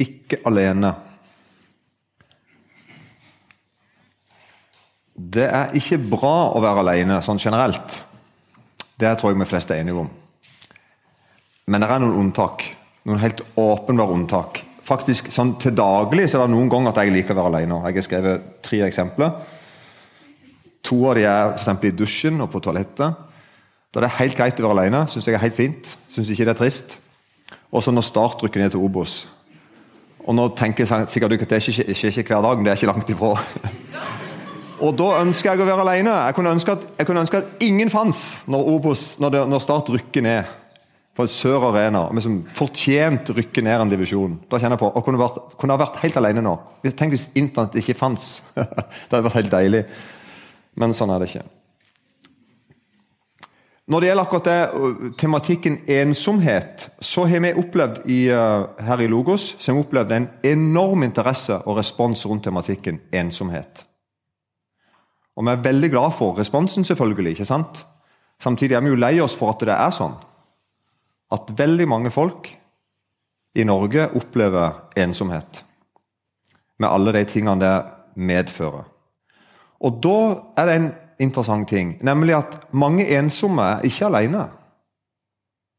Ikke alene. Det er ikke bra å være alene sånn generelt. Det tror jeg vi fleste er enige om. Men det er noen unntak. Noen helt åpenbare unntak. Faktisk sånn Til daglig så er det noen ganger at jeg liker å være alene. Jeg har skrevet tre eksempler. To av de er for i dusjen og på toalettet. Da det er helt greit å være alene. Syns jeg er helt fint. Syns ikke det er trist. Og så når Start rykker ned til Obos. Og nå tenker jeg sikkert du at det skjer ikke, ikke, hver dag, men det er ikke langt ifra. Og da ønsker jeg å være alene. Jeg kunne ønske at, kunne ønske at ingen fantes når, når, når, Start rykker ned på Sør Arena. Og liksom fortjent rykker ned en divisjon. Da kjenner jeg på, og kunne, vært, kunne ha vært helt alene nå. Tenk hvis Internett ikke fantes. det hadde vært helt deilig. Men sånn er det ikke. Når det gjelder akkurat det, tematikken ensomhet, så har vi opplevd i, her i Logos så har vi opplevd en enorm interesse og respons rundt tematikken ensomhet. Og vi er veldig glad for responsen, selvfølgelig. ikke sant? Samtidig er vi jo lei oss for at det er sånn. At veldig mange folk i Norge opplever ensomhet. Med alle de tingene det medfører. Og da er det en interessant ting, nemlig at mange ensomme er ikke alene.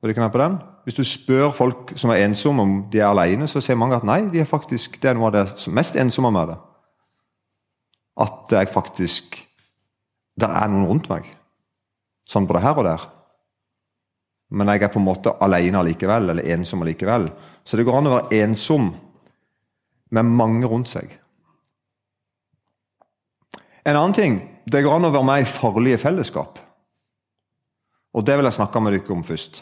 Det kan være på den. Hvis du spør folk som er ensomme om de er alene, så sier mange at nei, de er faktisk, det er noe av det mest ensomme med det. At jeg faktisk Det er noen rundt meg. Sånn både her og der. Men jeg er på en måte alene allikevel, eller ensom allikevel. Så det går an å være ensom med mange rundt seg. En annen ting det går an å være med i farlige fellesskap. Og det vil jeg snakke med dere om først.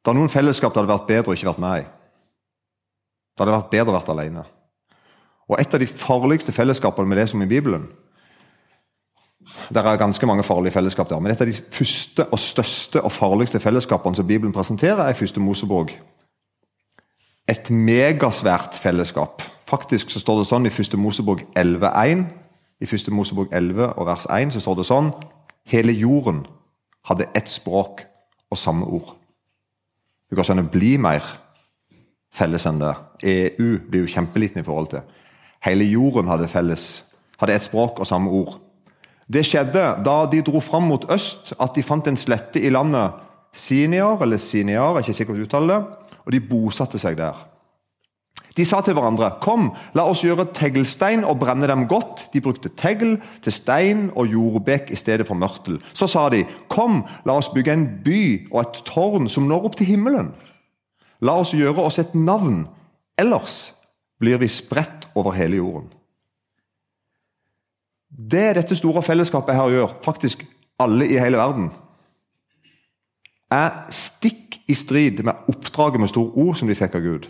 Det er noen fellesskap det hadde vært bedre å ikke vært med i. Det hadde vært bedre å vært alene. Og Et av de farligste fellesskapene med det som i Bibelen Det er ganske mange farlige fellesskap der, men et av de første og største og farligste fellesskapene som Bibelen presenterer, er første Mosebok. Et megasvært fellesskap. Faktisk så står det sånn i første Mosebok 11.1 i 1. Mosebok 11 og vers 1 så står det sånn Hele jorden hadde ett språk og samme ord. Det går ikke an å bli mer felles enn det. EU blir jo kjempeliten i forhold til. Hele jorden hadde felles, hadde ett språk og samme ord. Det skjedde da de dro fram mot øst, at de fant en slette i landet Siniar, eller Siniar, jeg er ikke sikker på å uttale det, og de bosatte seg der. De sa til hverandre kom, la oss gjøre teglstein og brenne dem godt. De brukte tegl til stein og jordbekk i stedet for mørtel. Så sa de kom, la oss bygge en by og et tårn som når opp til himmelen. La oss gjøre oss et navn, ellers blir vi spredt over hele jorden. Det dette store fellesskapet her gjør, faktisk alle i hele verden, er stikk i strid med oppdraget med stor ord som de fikk av Gud.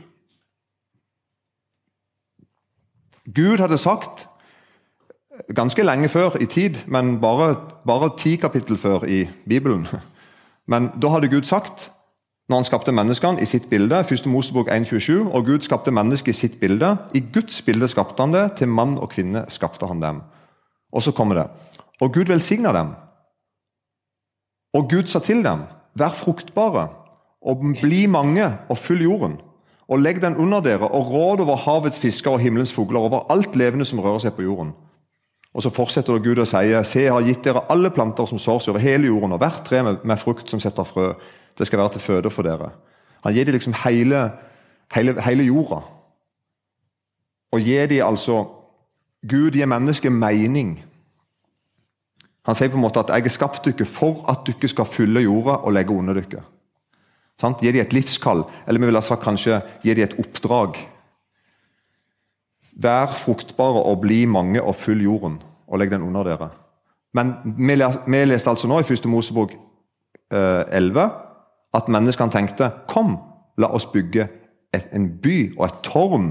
Gud hadde sagt ganske lenge før i tid, men bare, bare ti kapittel før i Bibelen Men da hadde Gud sagt, når han skapte menneskene i sitt bilde, 1. Mosebok 1,27, og Gud skapte mennesket i sitt bilde I Guds bilde skapte han det, til mann og kvinne skapte han dem. Og så kommer det. Og Gud velsigna dem. Og Gud sa til dem, vær fruktbare og bli mange og fyll jorden og legg den under dere, og råd over havets fisker og himmelens fugler, over alt levende som rører seg på jorden. Og Så fortsetter Gud å si, se, jeg har gitt dere alle planter som sår seg over hele jorden, og hvert tre med, med, frukt som setter frø. Det skal være til føde for dere. Han gir dem liksom hele, hele, hele jorda. Og gir dem altså Gud gir mennesket mening. Han sier på en måte at 'jeg er skapt dere for at dere skal fylle jorda og legge under dere'. Sant? Gi dem et livskall, eller vi vil ha sagt kanskje gi dem et oppdrag. Vær fruktbare og bli mange og fyll jorden, og legg den under dere. Men vi, leste altså nå i 1. Mosebok eh, 11 at menneskene tenkte Kom, la oss bygge en by og et tårn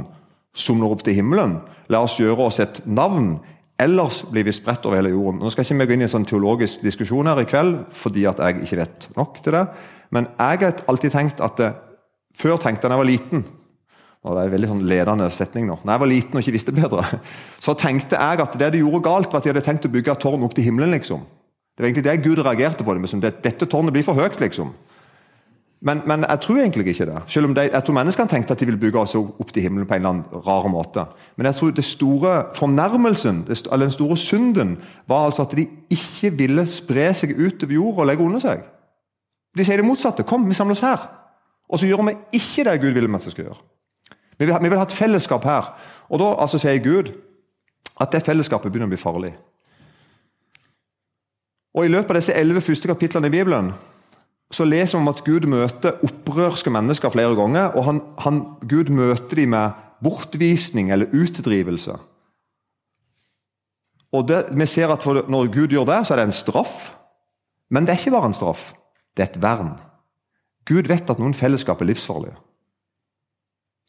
som når opp til himmelen. La oss gjøre oss et navn, ellers blir vi spredt over hele jorden. Nå skal ikke vi gå inn i en sånn teologisk diskusjon her i kveld, fordi at jeg ikke vet nok til det. Men jeg har alltid tenkt at det, Før tenkte jeg da jeg var liten og Det er en veldig sånn ledende setning nå. Når jeg var liten og ikke visste bedre, så tenkte jeg at det de gjorde galt, var at de hadde tenkt å bygge et tårn opp til himmelen. liksom. Det var egentlig det Gud reagerte på. det, med, Dette tårnet blir for høyt, liksom. Men, men, jeg tror egentlig ikke det. Selv om de, jeg tror menneskene tenkte at de ville bygge oss opp til himmelen på en eller annen rar måte. Men jeg tror det store fornærmelsen, eller den store synden, var altså at de ikke ville spre seg utover jorda og legge under seg. De sier det motsatte. Kom, vi samles her. Og så gjør vi ikke det Gud vil vi at vi skal gjøre. Vi vil, vi vil, ha et fellesskap her. Og da altså, sier Gud at det fellesskapet begynner å bli farlig. Og I løpet av disse elleve første kapitlene i Bibelen så leser vi om at Gud møter opprørske mennesker flere ganger. og han, han, Gud møter dem med bortvisning eller utdrivelse. Og det, vi ser at Når Gud gjør det, så er det en straff. Men det er ikke bare en straff. Det er et vern. Gud vet at noen fellesskap er livsfarlige.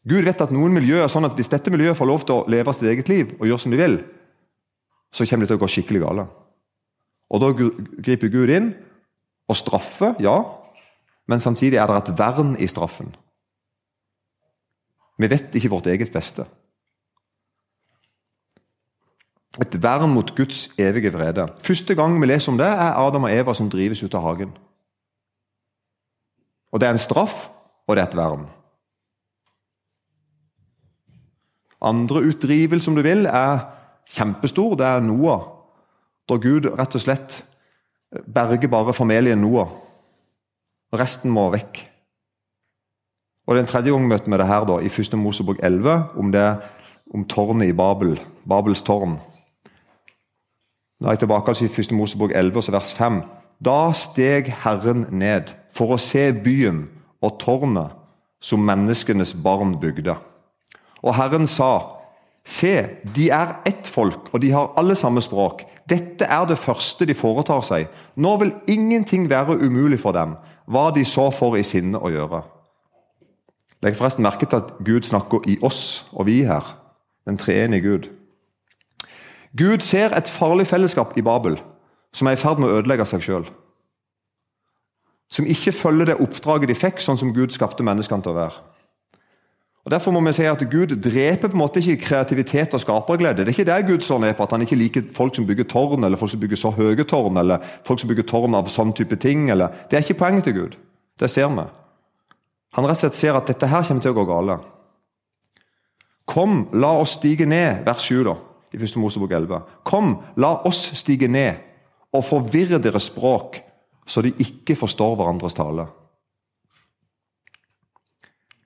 Gud vet at noen miljøer er sånn at hvis dette miljøet får lov til å leve sitt eget liv og gjøre som de vil, så kommer det til å gå skikkelig gale. Og Da griper Gud inn og straffe, ja, men samtidig er det et vern i straffen. Vi vet ikke vårt eget beste. Et vern mot Guds evige vrede. Første gang vi leser om det, er Adam og Eva som drives ut av hagen. Og Det er en straff, og det er et vern. Andre utdrivelse, om du vil, er kjempestor. Det er Noah, da Gud rett og slett berger bare familien Noah. Resten må vekk. Og Den tredje gang møter vi det her da, i 1. Mosebok 11, om, det, om tårnet i Babel. Babels tårn. Nå er jeg tilbake altså i 1. Mosebok 11, vers 5. Da steg Herren ned for å se byen og tårnet som menneskenes barn bygde. Og Herren sa, Se, de er ett folk, og de har alle samme språk. Dette er det første de foretar seg. Nå vil ingenting være umulig for dem, hva de så får i sinne å gjøre. Legg forresten merke til at Gud snakker i oss og vi her. Den treenige Gud. Gud ser et farlig fellesskap i Babel som er i ferd med å ødelegge seg sjøl. Som ikke følger det oppdraget de fikk, sånn som Gud skapte menneskene til å være. Derfor må vi si at Gud dreper på en måte ikke kreativitet og skaperglede. Det er ikke det Gud slår ned på, at han ikke liker folk som bygger tårn, eller folk som bygger så høye tårn, eller folk som bygger tårn av sånn type ting. Eller. Det er ikke poenget til Gud. Det ser vi. Han rett og slett ser at dette her kommer til å gå gale. Kom, la oss stige ned, vers 7 da, i 1. Mosebok 11. Kom, la oss stige ned og forvirre deres språk, så de ikke forstår hverandres tale.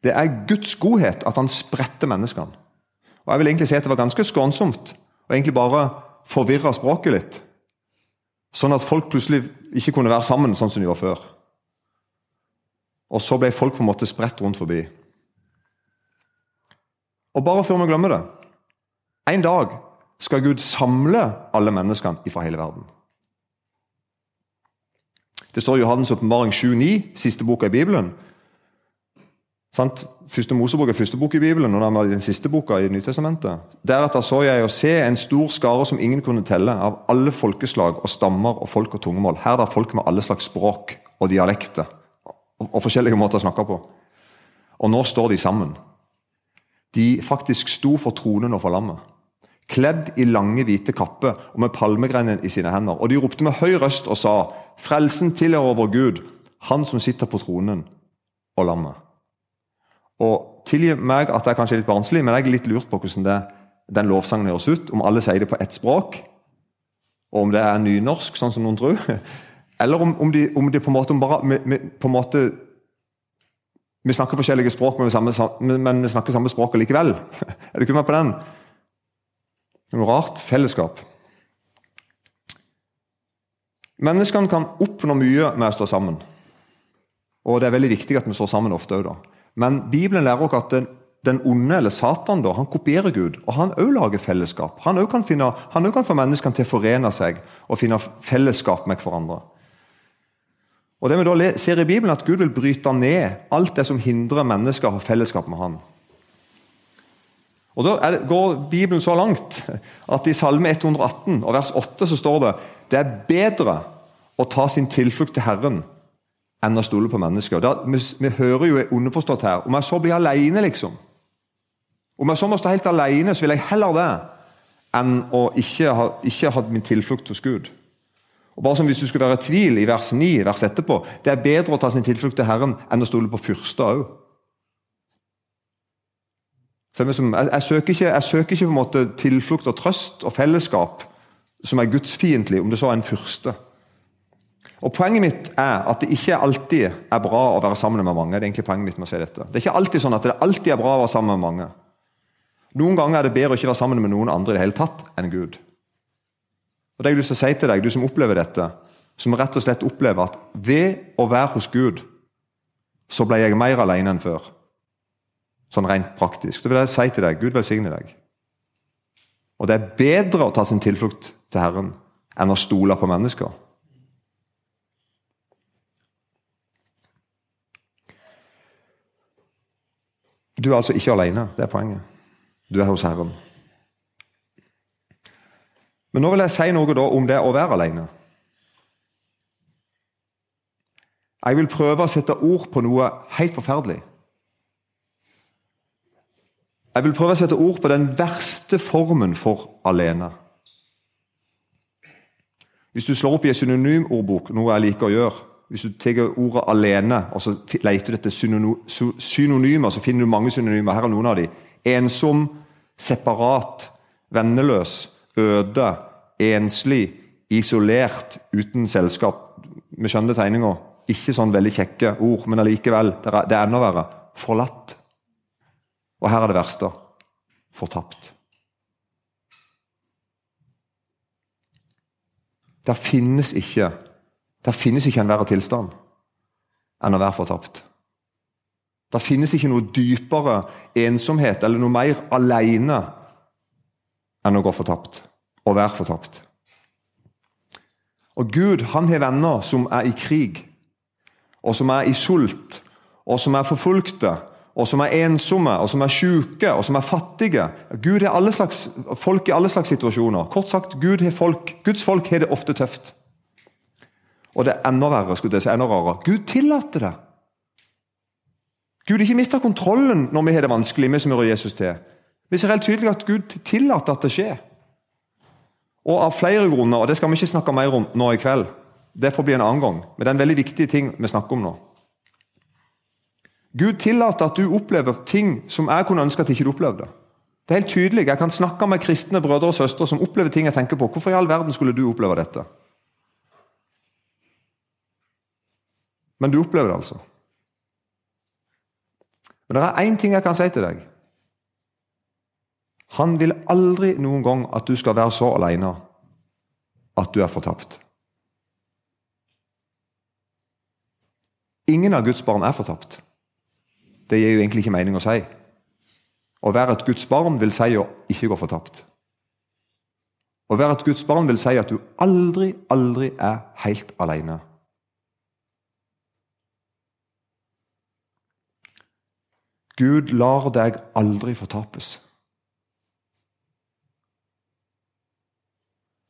Det er Guds godhet at han spretter menneskene. Og Jeg vil egentlig si at det var ganske skånsomt og egentlig bare forvirra språket litt. Sånn at folk plutselig ikke kunne være sammen sånn som de var før. Og så ble folk på en måte spredt rundt forbi. Og bare før vi glemmer det En dag skal Gud samle alle menneskene fra hele verden. Det står i Johannes' åpenbaring 7,9, siste boka i Bibelen, Sant? Første Mosebok er første bok i Bibelen, og var den siste boka i Nytestamentet. Deretter så jeg å se en stor skare som ingen kunne telle, av alle folkeslag og stammer og folk og tungemål. Her er det folk med alle slags språk og dialekter og, og forskjellige måter å snakke på. Og nå står de sammen. De faktisk sto for tronen og for lammet. Kledd i lange, hvite kapper og med palmegreinen i sine hender. Og de ropte med høy røst og sa:" Frelsen tilhører vår Gud, Han som sitter på tronen, og lammet. Og Tilgi meg at det er kanskje litt barnslig, men jeg er litt lurt på hvordan det, den lovsangen høres ut. Om alle sier det på ett språk, og om det er nynorsk, sånn som noen tror. Eller om, om, de, om de, på en måte bare vi, med, på en måte, vi snakker forskjellige språk, men vi, samme, men vi snakker samme språk likevel. Er du ikke med på den? Noe rart fellesskap. Menneskene kan oppnå mye med å stå sammen. Og det er veldig viktig at vi står sammen ofte òg, da. Men Bibelen lærer oss at den, den onde, eller Satan, da, han kopierer Gud. Og han òg lager fellesskap. Han òg kan, kan, få menneskene til å forene seg og finne fellesskap med hverandre. Og det vi da ser i Bibelen, at Gud vil bryte ned alt det som hindrer mennesker å ha fellesskap med Han. Og Da det, går Bibelen så langt at i Salme 118 og vers 8 så står det det er bedre å ta sin tilflukt til Herren enn å stole på mennesker. Da, vi, vi, hører jo underforstått her. Om jeg så blir alene, liksom Om jeg så må stå helt alene, så vil jeg heller det enn å ikke ha, ikke ha min tilflukt hos Gud. Og bare som Hvis du skulle være i tvil, i vers 9, vers etterpå Det er bedre å ta sin tilflukt til Herren enn å stole på fyrste òg. Jeg, jeg, søker ikke, jeg søker ikke på en måte tilflukt og trøst og fellesskap som er gudsfiendtlig, om det så er en fyrste. Og Poenget mitt er at det ikke alltid er bra å være sammen med mange. Det er egentlig poenget mitt med å si dette. Det er ikke alltid sånn at det alltid er bra å være sammen med mange. Noen ganger er det bedre å ikke være sammen med noen andre i det hele tatt enn Gud. Og det har jeg lyst til å si til deg, Du som opplever dette, som rett og slett opplever at ved å være hos Gud, så ble jeg mer alene enn før. Sånn rent praktisk. Da vil jeg si til deg Gud velsigne deg. Og det er bedre å ta sin tilflukt til Herren enn å stole på mennesker. Du er altså ikke alene. Det er poenget. Du er hos Herren. Men nå vil jeg si noe om det å være alene. Jeg vil prøve å sette ord på noe helt forferdelig. Jeg vil prøve å sette ord på den verste formen for alene. Hvis du slår opp i en synonymordbok, noe jeg liker å gjøre Hvis du tar ordet 'alene' og så leter du etter synonymer, så finner du mange synonymer. Her er noen av dem. Ensom, separat, venneløs, øde, enslig, isolert, uten selskap. Vi skjønner tegninga. Ikke sånn veldig kjekke ord, men allikevel. Det er enda verre. Forlatt. Og her er det verste fortapt. Der finnes ikke der finnes ikke en verre tilstand enn å være fortapt. Det finnes ikke noe dypere ensomhet eller noe mer alene enn å gå fortapt og være fortapt. Og Gud han har venner som er i krig, og som er i sult, og som er forfulgte, og som er ensomme, og som er syke, og som er fattige. Gud har alle slags, folk i alle slags situasjoner. Kort sagt, Gud folk, Guds folk har det ofte tøft. Og det er enda verre, skulle jeg si, enda rarere. Gud tillater det. Gud ikke mister kontrollen når vi har det vanskelig, vi som hører Jesus til. Vi ser helt tydelig at Gud tillater at det skjer. Og av flere grunner, og det skal vi ikke snakke mer om nå i kveld. Det får bli en annen gang, men det er en veldig viktig ting vi snakker om nå. Gud tillater at du opplever ting som jeg kunne ønske at ikke du opplevde. Det er helt tydelig. Jeg kan snakke med kristne brødre og søstre som opplever ting jeg tenker på. Hvorfor i all verden skulle du oppleve dette? Men du opplever det altså. Men det er én ting jeg kan si til deg. Han vil aldri noen gang at du skal være så alene at du er fortapt. Ingen av Guds barn er fortapt. Det gir jo egentlig ikke mening å si. Å være et Guds barn vil si å ikke gå fortapt. Å være et Guds barn vil si at du aldri, aldri er helt alene. Gud lar deg aldri fortapes.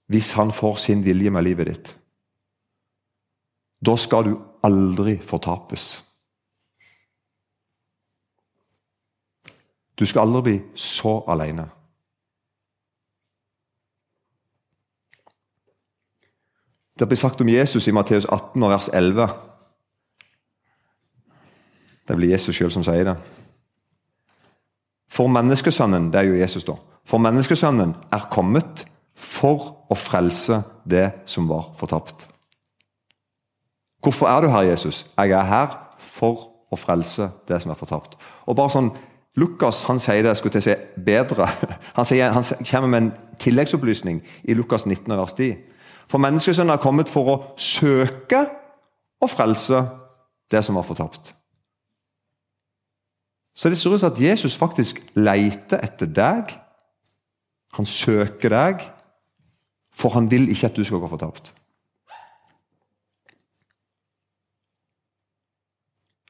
Hvis han får sin vilje med livet ditt. Da skal du aldri fortapes. Du skal aldri bli så alene. Det blir sagt om Jesus i Matteus 18, vers 11. Det blir Jesus sjøl som sier det. For menneskesønnen det er jo Jesus da, for menneskesønnen er kommet for å frelse det som var fortapt. Hvorfor er du her, Jesus? Jeg er her for å frelse det som er fortapt. Og bare sånn, Lukas han sier det skulle å si bedre. Han, sier, han kommer med en tilleggsopplysning i Lukas 19, vers 10. For menneskesønnen er kommet for å søke og frelse det som var fortapt. Så det ser ut som at Jesus faktisk leter etter deg. Han søker deg, for han vil ikke at du skal gå fortapt.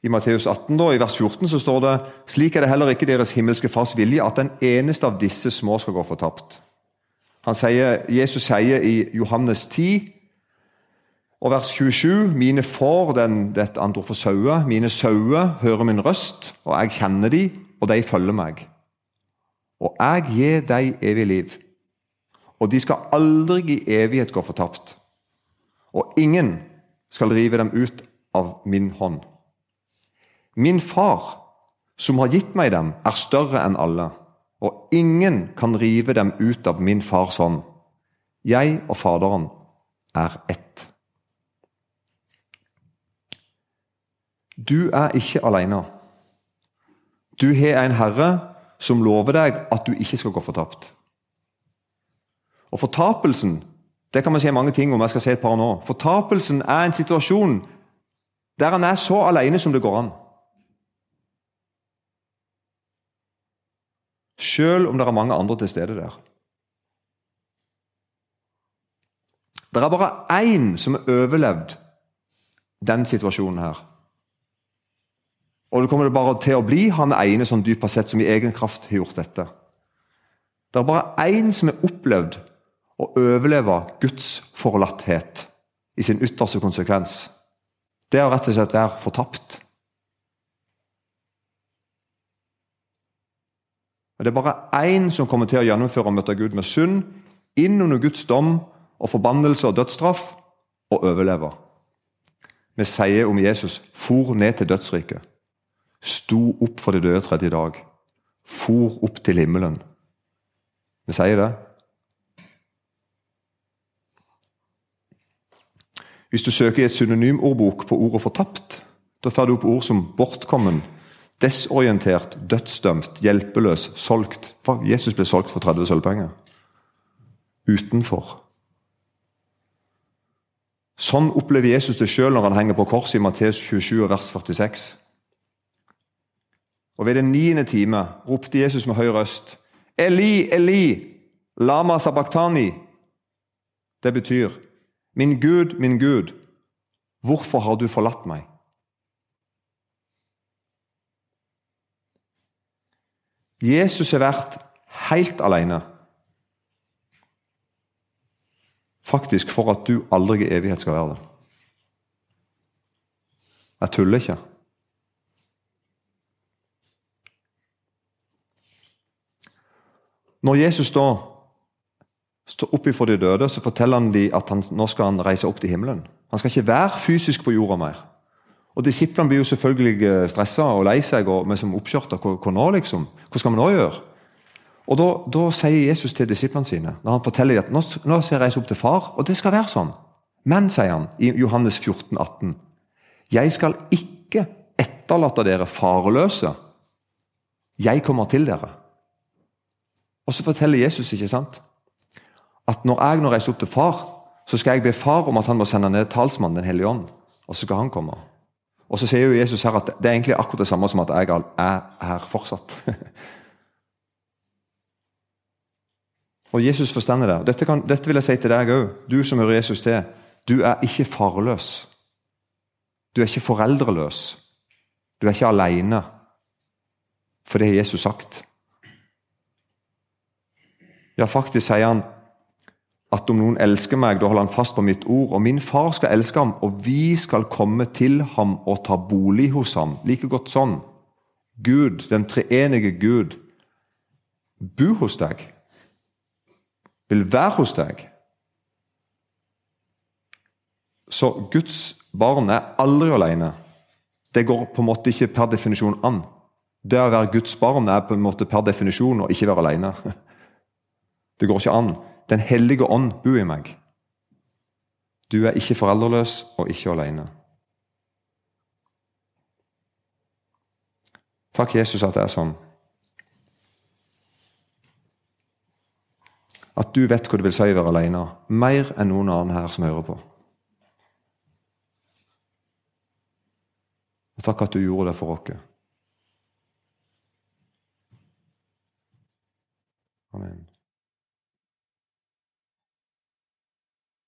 I Matteus 18, da, i vers 14, så står det slik er det heller ikke deres himmelske fars vilje at den eneste av disse små skal gå fortapt. Han sier, Jesus sier i Johannes 10, og vers 27.: Mine får den, dette ord for sauer. Mine sauer hører min røst, og jeg kjenner de, og de følger meg. Og jeg gir dem evig liv, og de skal aldri i evighet gå fortapt. og ingen skal rive dem ut av min hånd. Min far, som har gitt meg dem, er større enn alle, og ingen kan rive dem ut av min fars hånd. Jeg og Faderen er ett. Du er ikke alene. Du har en herre som lover deg at du ikke skal gå fortapt. Og Fortapelsen det kan man si mange ting om. jeg skal si et par nå. Fortapelsen er en situasjon der han er så alene som det går an. Selv om det er mange andre til stede der. Det er bare én som har overlevd den situasjonen her. Og det kommer det bare til å bli han ene sånn dypt sett som i egen kraft har gjort dette. Det er bare én som har opplevd å overleve Guds forlatthet i sin ytterste konsekvens. Det er å rett og slett være fortapt. Og Det er bare én som kommer til å gjennomføre og møte Gud med synd, inn under Guds dom og forbannelse og dødsstraff, og overleve. Vi sier om Jesus for ned til dødsriket, sto opp for de døde tredje dag, for opp til himmelen. Vi sier det. Hvis du søker i et synonymordbok på ordet 'fortapt', da får du opp ord som 'bortkommen', 'desorientert', 'dødsdømt', 'hjelpeløs', 'solgt'. Jesus ble solgt for 30 sølvpenger. Utenfor. Sånn opplever Jesus det sjøl når han henger på korset i Matteus 27, vers 46. Og Ved den niende time ropte Jesus med høy røst, 'Eli, Eli, lama sabachthani'. Det betyr Min Gud, min Gud, hvorfor har du forlatt meg? Jesus har vært helt alene. Faktisk for at du aldri i evighet skal være det. Jeg tuller ikke. Når Jesus da står opp ifra de døde, så forteller han dem at han, nå skal han reise opp til himmelen. Han skal ikke være fysisk på jorda mer. Og Disiplene blir jo selvfølgelig eh, stressa og lei seg og med som oppskjørta. Hva nå, liksom? Hva skal vi nå gjøre? Og da, da sier Jesus til disiplene sine når han forteller dem at nå, nå skal jeg reise opp til far, og det skal være sånn. Men, sier han i Johannes 14, 18, jeg skal ikke etterlate dere fareløse. Jeg kommer til dere. Og så forteller Jesus, ikke sant? at når jeg nå reiser opp til far, så skal jeg be far om at han må sende ned talsmannen Den hellige ånd. Og så skal han komme. Og så sier jo Jesus her at det er egentlig akkurat det samme som at jeg er her fortsatt. og Jesus forstår det. Dette, kan, dette vil jeg si til deg òg, du som hører Jesus til. Du er ikke farløs. Du er ikke foreldreløs. Du er ikke alene. For det har Jesus sagt. Ja, faktisk sier han at om noen elsker meg, da holder han fast på mitt ord. Og min far skal elske ham, og vi skal komme til ham og ta bolig hos ham. Like godt sånn. Gud, den treenige Gud, bo hos deg. Vil være hos deg. Så Guds barn er aldri alene. Det går på en måte ikke per definisjon an. Det å være Guds barn er på en måte per definisjon å ikke være alene. Det går ikke an. Den hellige ånd bor i meg. Du er ikke foreldreløs og ikke alene. Takk, Jesus, at det er sånn. At du vet hva det vil si å være alene, mer enn noen annen her som hører på. Og takk at du gjorde det for oss. Amen.